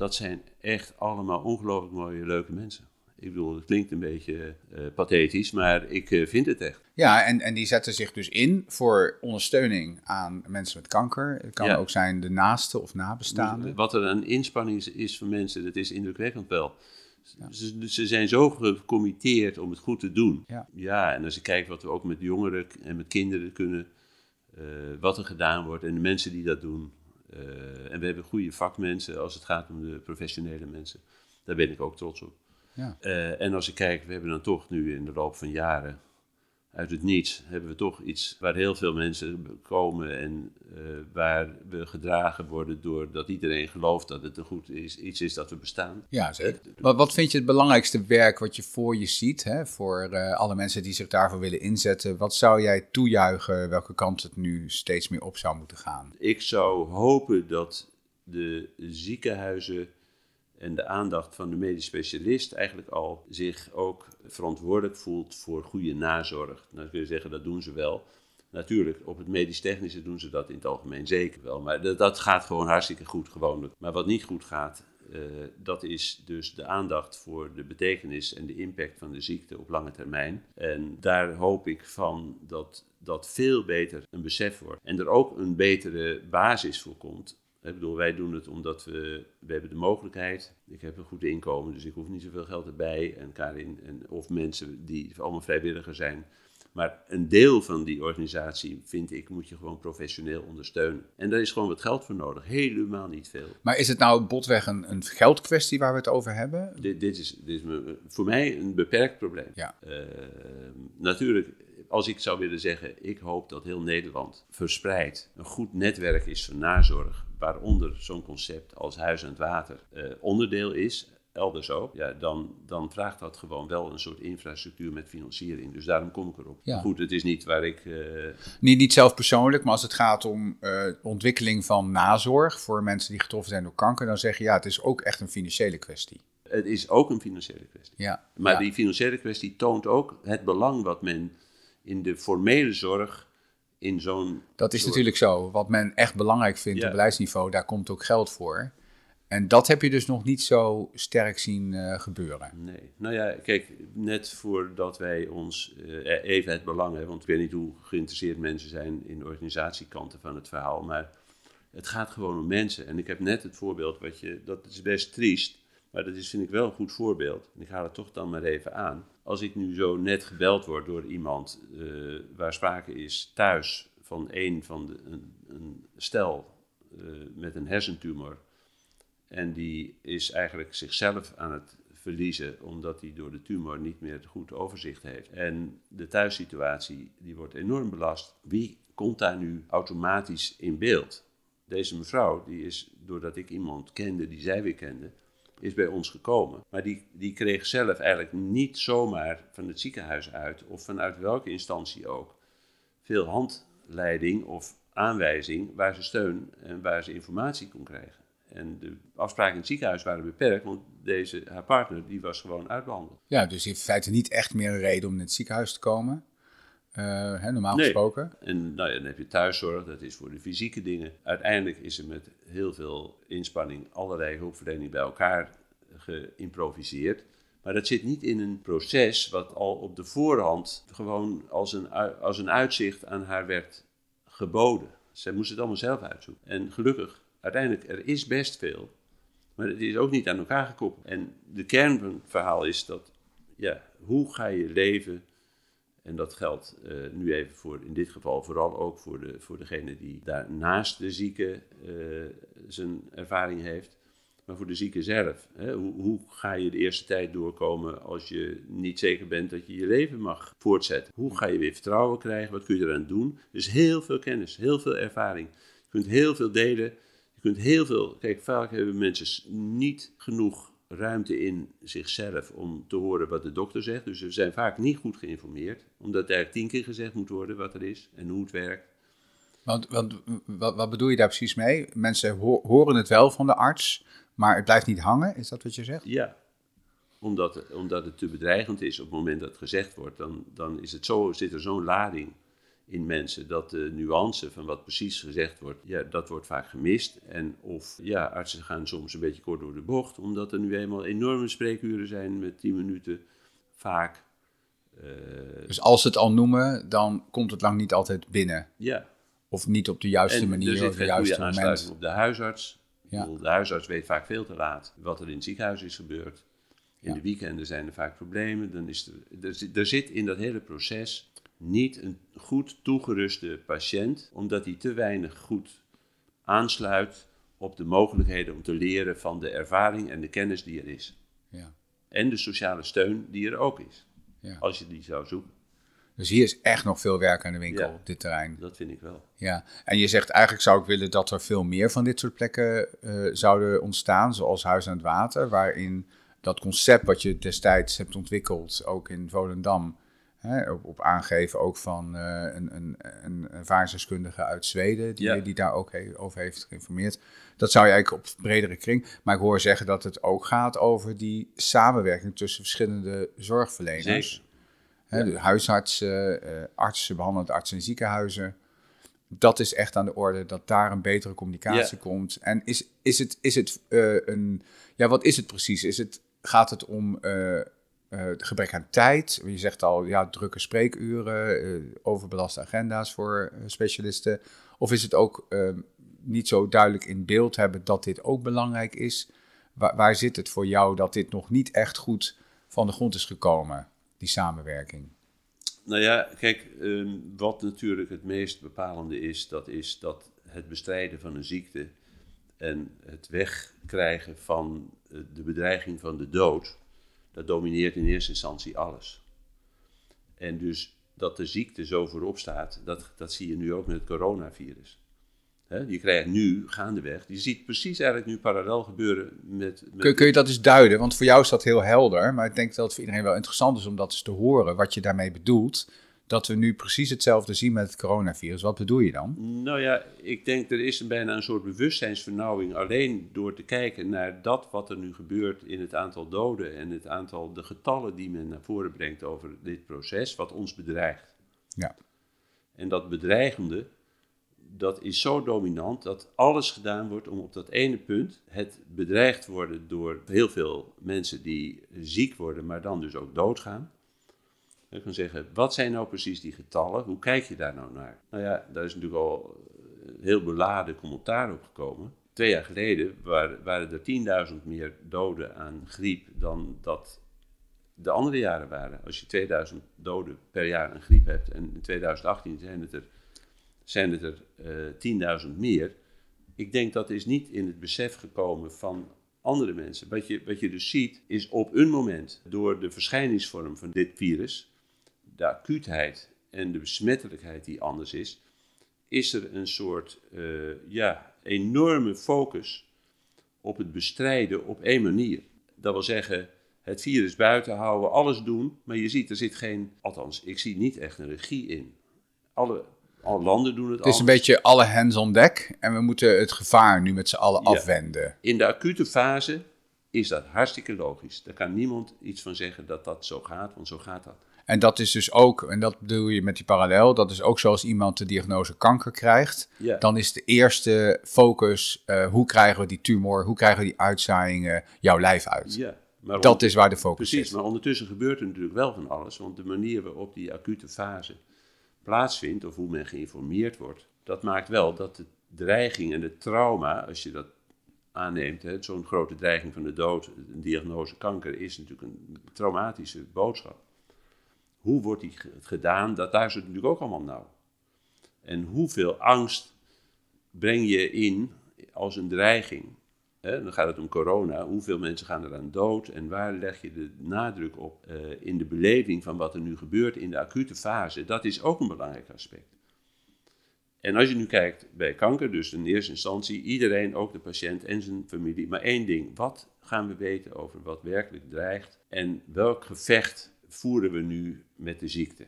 dat zijn echt allemaal ongelooflijk mooie, leuke mensen. Ik bedoel, het klinkt een beetje uh, pathetisch, maar ik uh, vind het echt. Ja, en, en die zetten zich dus in voor ondersteuning aan mensen met kanker. Het kan ook zijn de naaste of nabestaanden. Wat er een inspanning is, is van mensen, dat is indrukwekkend wel. Ja. Ze, ze, zijn zo gecommitteerd om het goed te doen. Ja. ja, en als je kijkt wat we ook met jongeren en met kinderen kunnen, uh, wat er gedaan wordt en de mensen die dat doen, uh, en we hebben goede vakmensen als het gaat om de professionele mensen. Daar ben ik ook trots op. Ja. Uh, en als ik kijk, we hebben dan toch nu in de loop van jaren uit het niets hebben we toch iets waar heel veel mensen komen en uh, waar we gedragen worden doordat iedereen gelooft dat het een goed is, iets is dat we bestaan. Ja, zeker. Wat, wat vind je het belangrijkste werk wat je voor je ziet, hè, voor uh, alle mensen die zich daarvoor willen inzetten? Wat zou jij toejuichen welke kant het nu steeds meer op zou moeten gaan? Ik zou hopen dat de ziekenhuizen en de aandacht van de medisch specialist eigenlijk al zich ook verantwoordelijk voelt voor goede nazorg. Nou kun je zeggen, dat doen ze wel. Natuurlijk, op het medisch-technische doen ze dat in het algemeen zeker wel. Maar dat, gaat gewoon hartstikke goed gewoonlijk. Maar wat niet goed gaat, uh, dat is dus de aandacht voor de betekenis en de impact van de ziekte op lange termijn. En daar hoop ik van dat dat veel beter een besef wordt. En er ook een betere basis voor komt ik bedoel, wij doen het omdat we, we hebben de mogelijkheid. Ik heb een goed inkomen, dus ik hoef niet zoveel geld erbij. En Karin, en, of mensen die allemaal vrijwilliger zijn. Maar een deel van die organisatie, vind ik, moet je gewoon professioneel ondersteunen. En daar is gewoon wat geld voor nodig. Helemaal niet veel. Maar is het nou botweg een, een geldkwestie waar we het over hebben? Dit, dit is, dit is voor mij een beperkt probleem. Ja. Uh, natuurlijk, als ik zou willen zeggen, ik hoop dat heel Nederland verspreid een goed netwerk is van nazorg waaronder zo'n concept als Huis en Water uh, onderdeel is, elders ook, ja, dan, dan vraagt dat gewoon wel een soort infrastructuur met financiering. Dus daarom kom ik erop. Ja. Goed, het is niet waar ik. Uh... Niet, niet zelf persoonlijk, maar als het gaat om uh, ontwikkeling van nazorg voor mensen die getroffen zijn door kanker, dan zeg je ja, het is ook echt een financiële kwestie. Het is ook een financiële kwestie. Ja. Maar die financiële kwestie toont ook het belang wat men in de formele zorg in zo'n. Dat is natuurlijk zo. Wat men echt belangrijk vindt op beleidsniveau, daar komt ook geld voor. En dat heb je dus nog niet zo sterk zien uh, gebeuren. Nee. Nou ja, kijk, net voordat wij ons uh, even het belang hebben, want ik weet niet hoe geïnteresseerd mensen zijn in de organisatiekanten van het verhaal, maar het gaat gewoon om mensen. En ik heb net het voorbeeld wat je, dat is best triest, maar dat is vind ik wel een goed voorbeeld. En ik haal het toch dan maar even aan als ik nu zo net gebeld word door iemand uh, waar sprake is thuis van een van de, een, stel uh, met een hersentumor. En die is eigenlijk zichzelf aan het verliezen omdat hij door de tumor niet meer het goed overzicht heeft. En de thuissituatie die wordt enorm belast. Wie komt daar nu automatisch in beeld? Deze mevrouw, die is doordat ik iemand kende die zij weer kende, is bij ons gekomen. Maar die, die kreeg zelf eigenlijk niet zomaar van het ziekenhuis uit, of vanuit welke instantie ook, veel handleiding of aanwijzing waar ze steun en waar ze informatie kon krijgen. En de afspraken in het ziekenhuis waren beperkt, want deze, haar partner die was gewoon uitbehandeld. Ja, dus in feite niet echt meer een reden om in het ziekenhuis te komen. Uh, hè, normaal gesproken. En nou ja, dan heb je thuiszorg, dat is voor de fysieke dingen. Uiteindelijk is er met heel veel inspanning allerlei hulpverlening bij elkaar geïmproviseerd. Maar dat zit niet in een proces wat al op de voorhand gewoon als een, als een uitzicht aan haar werd geboden. Zij moest het allemaal zelf uitzoeken. En gelukkig, uiteindelijk, er is best veel. Maar het is ook niet aan elkaar gekoppeld. En de kern van het verhaal is dat, ja, hoe ga je leven en dat geldt uh, nu even voor, in dit geval vooral ook voor, de, voor degene die daar naast de zieke uh, zijn ervaring heeft. maar voor de zieke zelf. Hè? Hoe, hoe, ga je de eerste tijd doorkomen als je niet zeker bent dat je je leven mag voortzetten? Hoe ga je weer vertrouwen krijgen? Wat kun je eraan doen? Dus heel veel kennis, heel veel ervaring. Je kunt heel veel delen. Je kunt heel veel. Kijk, vaak hebben mensen niet genoeg ruimte in zichzelf om te horen wat de dokter zegt. Dus ze zijn vaak niet goed geïnformeerd, omdat er tien keer gezegd moet worden wat er is en hoe het werkt. Want, want wat, wat bedoel je daar precies mee? Mensen horen het wel van de arts, maar het blijft niet hangen, is dat wat je zegt? Ja, omdat, omdat het te bedreigend is op het moment dat het gezegd wordt. Dan, dan is het zo, zit er zo'n lading in mensen dat de nuance van wat precies gezegd wordt, ja, dat wordt vaak gemist. En of ja, artsen gaan soms een beetje kort door de bocht, omdat er nu eenmaal enorme spreekuren zijn met 10 minuten vaak. Uh, dus als ze het al noemen, dan komt het lang niet altijd binnen. Ja. Of niet op de juiste en manier, op de juiste moment. op de huisarts. Ja. De huisarts weet vaak veel te laat wat er in het ziekenhuis is gebeurd. In de weekenden zijn er vaak problemen. Dan is er, er zit in dat hele proces niet een goed toegeruste patiënt, omdat hij te weinig goed aansluit op de mogelijkheden om te leren van de ervaring en de kennis die er is. Ja. En de sociale steun die er ook is, ja. als je die zou zoeken. Dus hier is echt nog veel werk aan de winkel op dit terrein. Dat vind ik wel. Ja, en je zegt eigenlijk zou ik willen dat er veel meer van dit soort plekken uh, zouden ontstaan, zoals Huis aan het Water, waarin dat concept wat je destijds hebt ontwikkeld, ook in Volendam, hè, op, op, aangeven ook van uh, een, een, een ervaringsdeskundige uit Zweden, die, die daar ook over heeft geïnformeerd. Dat zou je eigenlijk op bredere kring. Maar ik hoor zeggen dat het ook gaat over die samenwerking tussen verschillende zorgverleners. Hè, de huisartsen, uh, artsen, behandelend artsen in ziekenhuizen. Dat is echt aan de orde, dat daar een betere communicatie komt. En is, is het, is het uh, een... Ja, wat is het precies? Is het, gaat het om uh, gebrek aan tijd? Je zegt al, ja, drukke spreekuren, overbelaste agenda's voor specialisten. Of is het ook niet zo duidelijk in beeld hebben dat dit ook belangrijk is? Waar, waar zit het voor jou dat dit nog niet echt goed van de grond is gekomen? die samenwerking? Nou ja, kijk, ehm, wat natuurlijk het meest bepalende is, dat is dat het bestrijden van een ziekte en het wegkrijgen van eh, de bedreiging van de dood, dat domineert in eerste instantie alles. En dus dat de ziekte zo voorop staat, dat, dat zie je nu ook met het coronavirus je krijgt nu gaandeweg, je ziet precies eigenlijk nu parallel gebeuren met... met kun, kun, je dat eens duiden? Want voor jou is dat heel helder, maar ik denk dat het voor iedereen wel interessant is om dat eens te horen, wat je daarmee bedoelt. Dat we nu precies hetzelfde zien met het coronavirus. Wat bedoel je dan? Nou ja, ik denk er is bijna een soort bewustzijnsvernauwing alleen door te kijken naar dat wat er nu gebeurt in het aantal doden en het aantal, de getallen die men naar voren brengt over dit proces, wat ons bedreigt. Ja. En dat bedreigende, dat is zo dominant dat alles gedaan wordt om op dat ene punt het bedreigd worden door heel veel mensen die ziek worden, maar dan dus ook doodgaan. Ik kan zeggen, wat zijn nou precies die getallen? Hoe kijk je daar nou naar? Nou ja, daar is natuurlijk al een heel beladen commentaar op gekomen. Twee jaar geleden waren, er 10.000 meer doden aan griep dan dat de andere jaren waren. Als je 2000 doden per jaar aan griep hebt en in 2018 zijn het er zijn het er uh, eh, 10.000 meer. Ik denk dat is niet in het besef gekomen van andere mensen. Wat je, wat je dus ziet, is op een moment door de verschijningsvorm van dit virus, de acuutheid en de besmettelijkheid die anders is, is er een soort uh, ja, enorme focus op het bestrijden op één manier. Dat wil zeggen, het virus buiten houden, alles doen, maar je ziet, er zit geen, althans, ik zie niet echt een regie in. Alle alle landen doen het Het is een beetje alle hands on deck en we moeten het gevaar nu met z'n allen afwenden. In de acute fase is dat hartstikke logisch. Daar kan niemand iets van zeggen dat dat zo gaat, want zo gaat dat. En dat is dus ook, en dat bedoel je met die parallel, dat is ook zoals iemand de diagnose kanker krijgt. Dan is de eerste focus, uh, hoe krijgen we die tumor, hoe krijgen we die uitzaaiingen jouw lijf uit? Ja, maar dat is waar de focus precies, is. Precies, maar ondertussen gebeurt er natuurlijk wel van alles, want de manier waarop die acute fase plaatsvindt of hoe men geïnformeerd wordt, dat maakt wel dat de dreiging en het trauma, als je dat aanneemt, zo'n grote dreiging van de dood, een diagnose kanker, is natuurlijk een traumatische boodschap. Hoe wordt die gedaan? Dat daar zit natuurlijk ook allemaal nauw. En hoeveel angst breng je in als een dreiging? Dan gaat het om corona. Hoeveel mensen gaan eraan dood en waar leg je de nadruk op eh, in de beleving van wat er nu gebeurt in de acute fase? Dat is ook een belangrijk aspect. En als je nu kijkt bij kanker, dus in eerste instantie iedereen, ook de patiënt en zijn familie, maar één ding: wat gaan we weten over wat werkelijk dreigt en welk gevecht voeren we nu met de ziekte?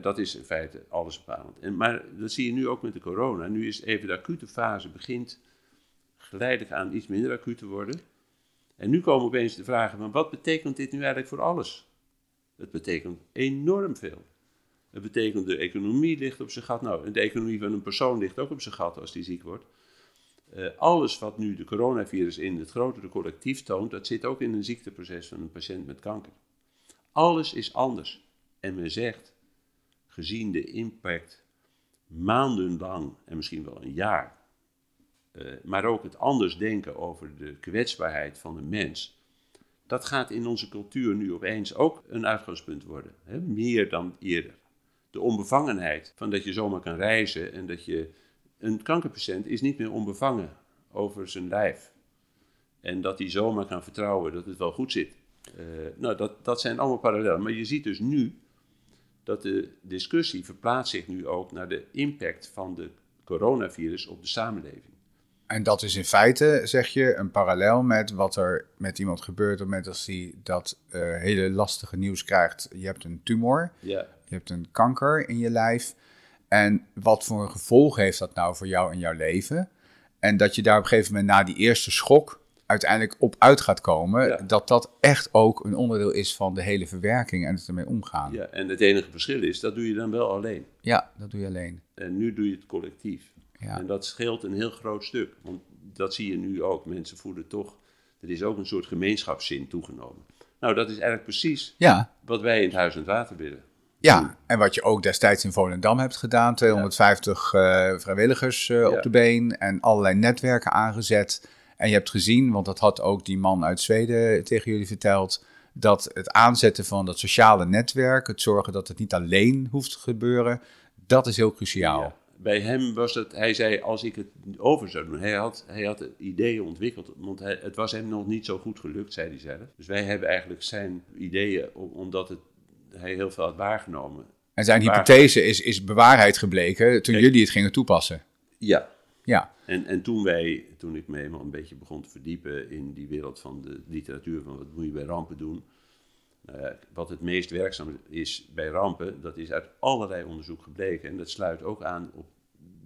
dat is in feite alles bepalend. En, maar dat zie je nu ook met de corona. Nu is even de acute fase begint geleidelijk aan iets minder acuut te worden. En nu komen opeens de vragen van wat betekent dit nu eigenlijk voor alles? Het betekent enorm veel. Het betekent de economie ligt op zijn gat. Nou, de economie van een persoon ligt ook op zijn gat als die ziek wordt. Uh, alles wat nu de coronavirus in het grotere collectief toont, dat zit ook in een ziekteproces van een patiënt met kanker. Alles is anders. En men zegt, gezien de impact maandenlang en misschien wel een jaar, uh, maar ook het anders denken over de kwetsbaarheid van de mens, dat gaat in onze cultuur nu opeens ook een uitgangspunt worden. Hè? Meer dan eerder. De onbevangenheid van dat je zomaar kan reizen en dat je. Een kankerpatiënt is niet meer onbevangen over zijn lijf. En dat hij zomaar kan vertrouwen dat het wel goed zit. Uh, nou, dat, dat zijn allemaal parallellen. Maar je ziet dus nu dat de discussie verplaatst zich nu ook naar de impact van de coronavirus op de samenleving. En dat is in feite, zeg je, een parallel met wat er met iemand gebeurt op het moment als hij dat uh, hele lastige nieuws krijgt. Je hebt een tumor, ja. je hebt een kanker in je lijf. En wat voor een gevolg heeft dat nou voor jou in jouw leven? En dat je daar op een gegeven moment na die eerste schok uiteindelijk op uit gaat komen, dat dat echt ook een onderdeel is van de hele verwerking en het ermee omgaan. Ja, en het enige verschil is, dat doe je dan wel alleen. Ja, dat doe je alleen. En nu doe je het collectief. Ja. En dat scheelt een heel groot stuk, want dat zie je nu ook. Mensen voelen toch, er is ook een soort gemeenschapszin toegenomen. Nou, dat is eigenlijk precies ja. wat wij in het Huis en het Water willen. Ja, en wat je ook destijds in Volendam hebt gedaan, 250 ja. uh, vrijwilligers uh, op de been en allerlei netwerken aangezet. En je hebt gezien, want dat had ook die man uit Zweden tegen jullie verteld, dat het aanzetten van dat sociale netwerk, het zorgen dat het niet alleen hoeft te gebeuren, dat is heel cruciaal. Ja. Bij hem was het, hij zei als ik het over zou doen. Hij had, hij had ideeën ontwikkeld, want hij, het was hem nog niet zo goed gelukt, zei hij zelf. Dus wij hebben eigenlijk zijn ideeën, omdat het, hij heel veel had waargenomen. En zijn hypothese is, is bewaarheid gebleken toen jullie het gingen toepassen. Ja, ja. En, en toen, wij, toen ik me helemaal een beetje begon te verdiepen in die wereld van de literatuur, van wat moet je bij rampen doen. Uh, wat het meest werkzaam is bij rampen, dat is uit allerlei onderzoek gebleken. En dat sluit ook aan op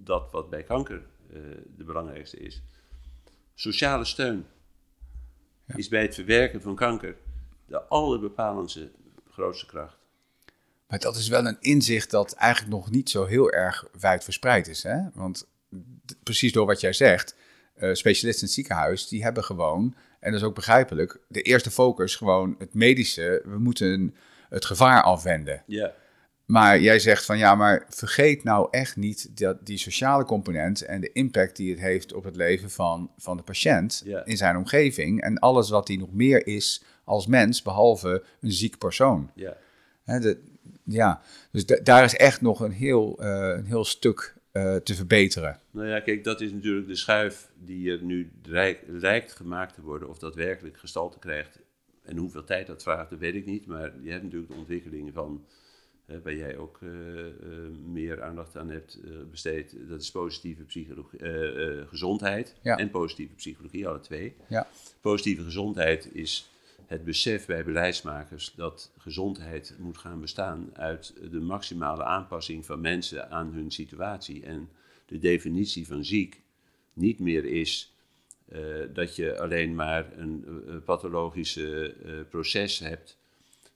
dat wat bij kanker uh, de belangrijkste is. Sociale steun ja. is bij het verwerken van kanker de allerbepalendste grootste kracht. Maar dat is wel een inzicht dat eigenlijk nog niet zo heel erg wijd verspreid is. Hè? Want precies door wat jij zegt, uh, specialisten in het ziekenhuis, die hebben gewoon, en dat is ook begrijpelijk, de eerste focus gewoon het medische. We moeten het gevaar afwenden. Ja. Maar jij zegt van ja, maar vergeet nou echt niet dat die sociale component en de impact die het heeft op het leven van, van de patiënt in zijn omgeving. En alles wat hij nog meer is als mens, behalve een ziek persoon. Ja. de, ja. Dus daar is echt nog een heel, uh, een heel stuk uh, te verbeteren. Nou ja, kijk, dat is natuurlijk de schuif die er nu lijkt gemaakt te worden. Of dat werkelijk gestalte krijgt en hoeveel tijd dat vraagt, dat weet ik niet. Maar je hebt natuurlijk de ontwikkeling van, uh, waar jij ook uh, meer aandacht aan hebt besteed. Dat is positieve psychologie, gezondheid ja. en positieve psychologie, alle twee. Ja. Positieve gezondheid is het besef bij beleidsmakers dat gezondheid moet gaan bestaan uit de maximale aanpassing van mensen aan hun situatie. En de definitie van ziek niet meer is uh, dat je alleen maar een, een pathologische uh, proces hebt,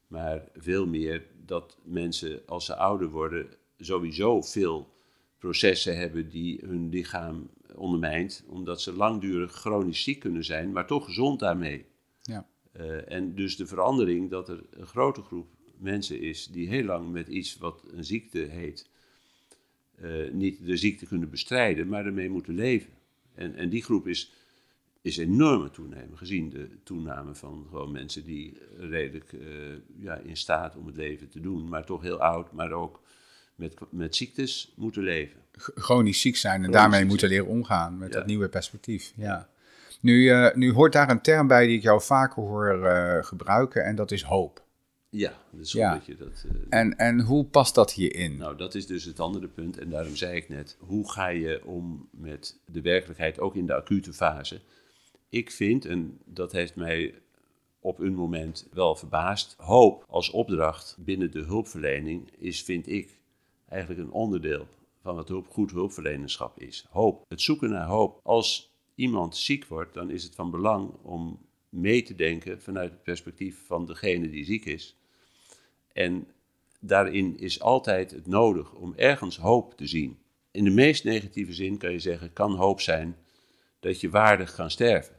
maar veel meer dat mensen als ze ouder worden sowieso veel processen hebben die hun lichaam ondermijnt, omdat ze langdurig chronisch ziek kunnen zijn, maar toch gezond daarmee. Ja. Uh, en dus de verandering dat er een grote groep mensen is die heel lang met iets wat een ziekte heet, uh, niet de ziekte kunnen bestrijden, maar ermee moeten leven. En, en die groep is, is enorm toenemen, gezien de toename van gewoon mensen die redelijk uh, ja, in staat om het leven te doen, maar toch heel oud, maar ook met, met ziektes moeten leven. Chronisch ziek zijn en Chronisch daarmee moeten leren omgaan met ja. dat nieuwe perspectief. Ja. Nu, eh, nu hoort daar een term bij die ik jou vaker hoor eh, gebruiken en dat is hoop. Ja, dus Ja. dat je dat... eh, En, en hoe past dat hierin? Nou, dat is dus het andere punt. En daarom zei ik net, hoe ga je om met de werkelijkheid, ook in de acute fase? Ik vind, en dat heeft mij op een moment wel verbaasd, hoop als opdracht binnen de hulpverlening is, vind ik, eigenlijk een onderdeel van wat hulp, goed hulpverlenerschap is. Hoop, het zoeken naar hoop. Als iemand ziek wordt, dan is het van belang om mee te denken vanuit het perspectief van degene die ziek is. En daarin is altijd het nodig om ergens hoop te zien. In de meest negatieve zin kan je zeggen, kan hoop zijn dat je waardig kan sterven.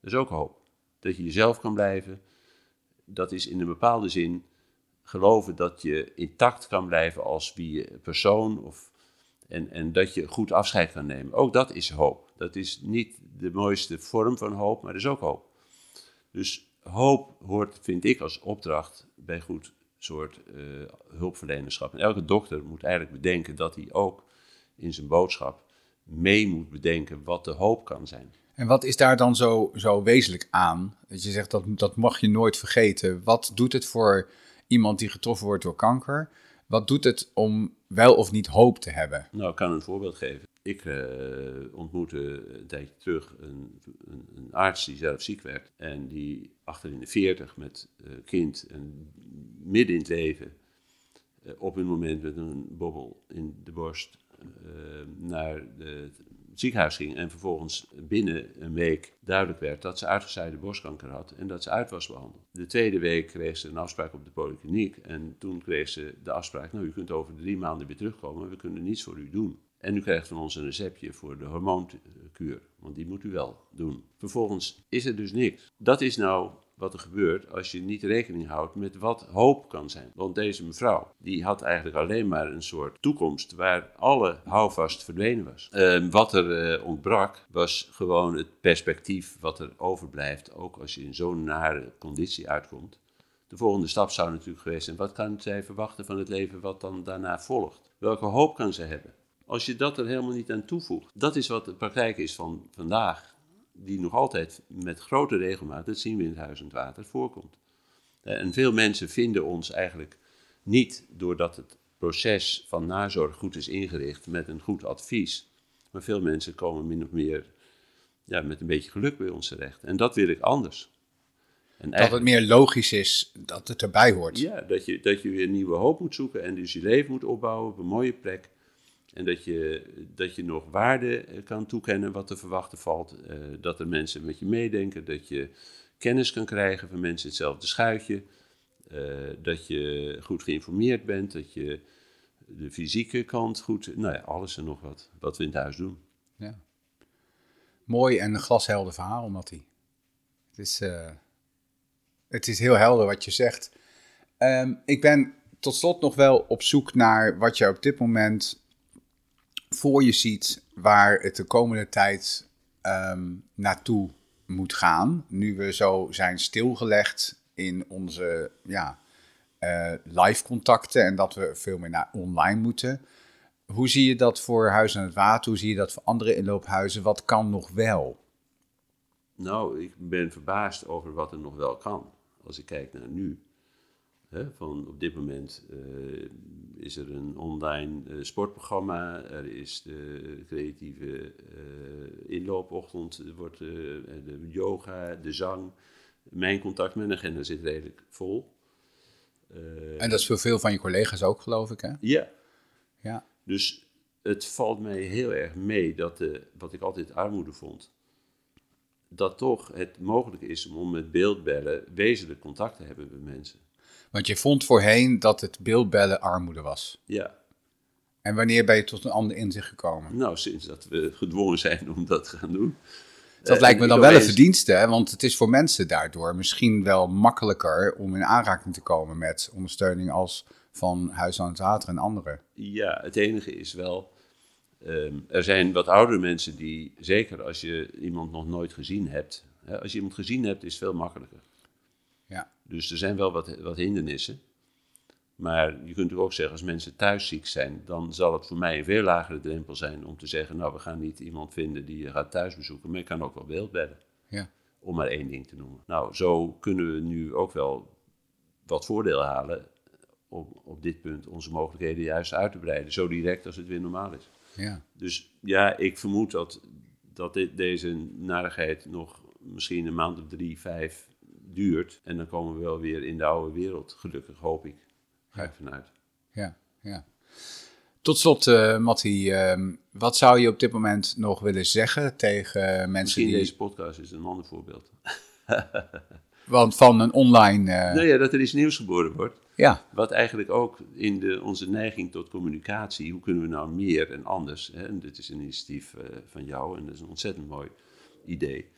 Dat is ook hoop. Dat je jezelf kan blijven. Dat is in een bepaalde zin geloven dat je intact kan blijven als wie persoon of, en, en dat je goed afscheid kan nemen. Ook dat is hoop. Dat is niet de mooiste vorm van hoop, maar dat is ook hoop. Dus hoop hoort, vind ik, als opdracht bij goed soort eh, hulpverlenerschap. En elke dokter moet eigenlijk bedenken dat hij ook in zijn boodschap mee moet bedenken wat de hoop kan zijn. En wat is daar dan zo, zo wezenlijk aan? Dat je zegt dat, dat mag je nooit vergeten. Wat doet het voor iemand die getroffen wordt door kanker? Wat doet het om wel of niet hoop te hebben? Nou, ik kan een voorbeeld geven. Ik eh, ontmoette een tijdje terug een, een, arts die zelf ziek werd. En die achter in de 40 met eh, kind en midden in het leven, eh, op een moment met een bobbel in de borst, naar de, het ziekenhuis ging. En vervolgens binnen een week duidelijk werd dat ze uitgezaaide borstkanker had en dat ze uit was behandeld. De tweede week kreeg ze een afspraak op de polykliniek. En toen kreeg ze de afspraak, nou u kunt over drie maanden weer terugkomen, we kunnen niets voor u doen. En u krijgt van ons een receptje voor de hormoonkuur, want die moet u wel doen. Vervolgens is er dus niks. Dat is nou wat er gebeurt als je niet rekening houdt met wat hoop kan zijn. Want deze mevrouw, die had eigenlijk alleen maar een soort toekomst waar alle houvast verdwenen was. Eh, wat er eh, ontbrak was gewoon het perspectief wat er overblijft, ook als je in zo'n nare conditie uitkomt. De volgende stap zou natuurlijk geweest zijn, wat kan zij verwachten van het leven wat dan daarna volgt? Welke hoop kan ze hebben? Als je dat er helemaal niet aan toevoegt, dat is wat de praktijk is van vandaag, die nog altijd met grote regelmaat, dat zien we in het Huis en het Water, voorkomt. Eh, En veel mensen vinden ons eigenlijk niet doordat het proces van nazorg goed is ingericht met een goed advies, maar veel mensen komen min of meer ja, met een beetje geluk bij ons terecht. En dat wil ik anders. En Dat het meer logisch is dat het erbij hoort. ja, dat je, dat je weer nieuwe hoop moet zoeken en dus je leven moet opbouwen op een mooie plek. En dat je, dat je nog waarde eh, kan toekennen wat te verwachten valt. eh, dat er mensen met je meedenken, dat je kennis kan krijgen van mensen hetzelfde schuitje. eh, dat je goed geïnformeerd bent, dat je de fysieke kant goed... Nou ja, alles en nog wat, wat we in het huis doen. Ja. Mooi en een glashelder verhaal, Mattie. Het is, het is heel helder wat je zegt. Ehm, ik ben tot slot nog wel op zoek naar wat je op dit moment voor je ziet, waar het de komende tijd ehm, naartoe moet gaan. Nu we zo zijn stilgelegd in onze ja, eh, live contacten en dat we veel meer naar online moeten. Hoe zie je dat voor Huis aan het Water? Hoe zie je dat voor andere inloophuizen? Wat kan nog wel? Nou, ik ben verbaasd over wat er nog wel kan. Als ik kijk naar nu. Hè, van op dit moment eh, is er een online eh, sportprogramma. Er is de creatieve eh, inloopochtend. Er wordt de yoga, de zang. Mijn contact met een agenda zit redelijk vol. En dat is voor veel van je collega's ook, geloof ik, hè? ja, Ja. dus het valt mij heel erg mee dat de, wat ik altijd armoede vond, dat toch het mogelijk is om met beeldbellen wezenlijk contact te hebben met mensen. Want je vond voorheen dat het beeldbellen armoede was. Ja, En wanneer ben je tot een ander inzicht gekomen? nou sinds dat we gedwongen zijn om dat te gaan doen. Dat Eh, lijkt me dan wel een verdienste, hè? want het is voor mensen daardoor misschien wel makkelijker om in aanraking te komen met ondersteuning als van Huis aan het Water en anderen. Ja, het enige is wel, ehm, er zijn wat oudere mensen die, zeker als je iemand nog nooit gezien hebt, hè, als je iemand gezien hebt is het veel makkelijker. Ja. Dus er zijn wel wat, wat hindernissen. Maar je kunt natuurlijk ook zeggen, als mensen thuis ziek zijn, dan zal het voor mij een veel lagere drempel zijn om te zeggen, nou, we gaan niet iemand vinden die je gaat thuis bezoeken, maar je kan ook wel beeldbedden. Ja. Om maar één ding te noemen. Nou, zo kunnen we nu ook wel wat voordeel halen om op dit punt onze mogelijkheden juist uit te breiden, zo direct als het weer normaal is. Ja. Dus ja, ik vermoed dat, dat dit, deze narigheid nog misschien een maand of drie, vijf duurt. En dan komen we wel weer in de oude wereld, gelukkig hoop ik. Ga ik vanuit. Ja, ja. Tot slot, uh, Matti, uh, wat zou je op dit moment nog willen zeggen tegen mensen Misschien die... deze podcast is een ander voorbeeld. Want van een online... Uh... Nou ja, dat er iets nieuws geboren wordt. Ja. Wat eigenlijk ook in de, onze neiging tot communicatie, hoe kunnen we nou meer en anders? Hè? En dit is een initiatief uh, van jou en dat is een ontzettend mooi idee.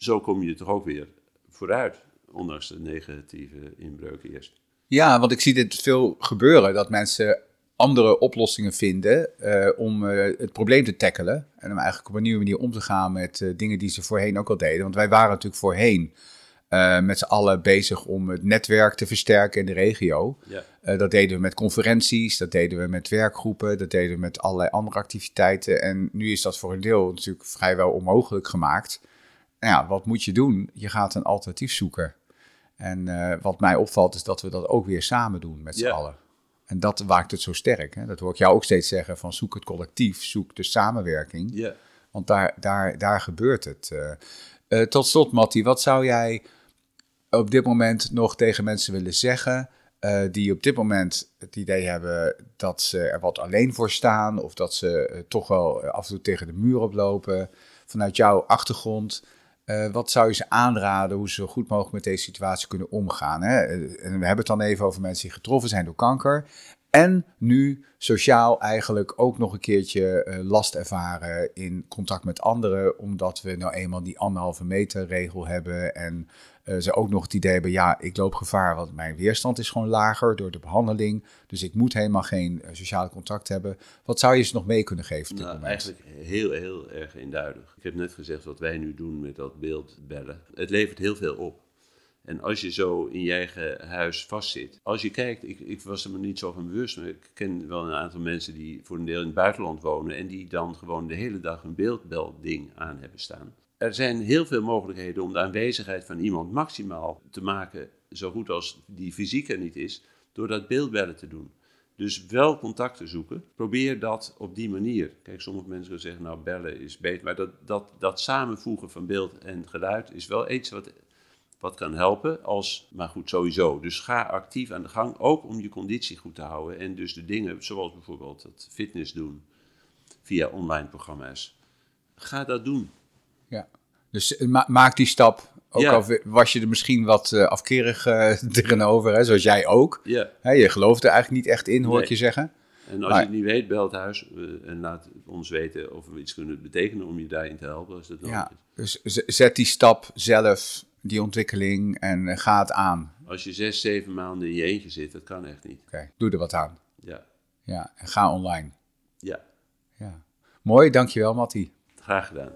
Zo kom je toch ook weer vooruit, ondanks de negatieve inbreuk eerst. Ja, want ik zie dit veel gebeuren, dat mensen andere oplossingen vinden uh, om uh, het probleem te tackelen. En om eigenlijk op een nieuwe manier om te gaan met uh, dingen die ze voorheen ook al deden. Want wij waren natuurlijk voorheen met z'n allen bezig om het netwerk te versterken in de regio. Ja. dat deden we met conferenties, dat deden we met werkgroepen, dat deden we met allerlei andere activiteiten. En nu is dat voor een deel natuurlijk vrijwel onmogelijk gemaakt. Nou ja, wat moet je doen? Je gaat een alternatief zoeken. En wat mij opvalt is dat we dat ook weer samen doen met z'n allen. En dat maakt het zo sterk. Hè? Dat hoor ik jou ook steeds zeggen: van zoek het collectief, zoek de samenwerking. Ja. Want daar, daar, daar gebeurt het. Eh, eh, tot slot, Matti, wat zou jij op dit moment nog tegen mensen willen zeggen? eh, die op dit moment het idee hebben dat ze er wat alleen voor staan, of dat ze eh, toch wel af en toe tegen de muur oplopen. Vanuit jouw achtergrond, eh, wat zou je ze aanraden hoe ze zo goed mogelijk met deze situatie kunnen omgaan? Hè? Eh, En we hebben het dan even over mensen die getroffen zijn door kanker. En nu sociaal eigenlijk ook nog een keertje eh, last ervaren in contact met anderen, omdat we nou eenmaal die anderhalve meter regel hebben. En ze ook nog het idee hebben, ja, ik loop gevaar, want mijn weerstand is gewoon lager door de behandeling. Dus ik moet helemaal geen eh, sociale contact hebben. Wat zou je ze nog mee kunnen geven op Nou, moment? eigenlijk heel, heel erg eenduidig. Ik heb net gezegd wat wij nu doen met dat beeldbellen. Het levert heel veel op. En als je zo in je eigen huis vastzit. Als je kijkt, ik, ik was er me niet zo van bewust, maar ik ken wel een aantal mensen die voor een deel in het buitenland wonen. En die dan gewoon de hele dag een beeldbelding aan hebben staan. Er zijn heel veel mogelijkheden om de aanwezigheid van iemand maximaal te maken, zo goed als die fysiek er niet is, door dat beeldbellen te doen. Dus wel contacten zoeken. Probeer dat op die manier. Kijk, sommige mensen zeggen, nou bellen is beter. Maar dat, dat, dat samenvoegen van beeld en geluid is wel iets wat, wat kan helpen. Als, maar goed, sowieso. Dus ga actief aan de gang, ook om je conditie goed te houden. En dus de dingen, zoals bijvoorbeeld het fitness doen via online programma's. Ga dat doen. Ja. Dus eh, ma- maak die stap. Ook Ja. al was je er misschien wat eh, afkerig eh, tegenover, hè, zoals jij ook. Ja. Hè, je gelooft er eigenlijk niet echt in, hoor ik je zeggen. En als Maar- je het niet weet, bel het huis en laat ons weten of we iets kunnen betekenen om je daarin te helpen. Als dat Ja. is. Dus zet die stap zelf, die ontwikkeling, en ga het aan. Als je zes, zeven maanden in je eentje zit, dat kan echt niet. Oké, doe er wat aan. Ja, Ja, en ga online. ja. Ja. Mooi, dankjewel Matti. graag gedaan.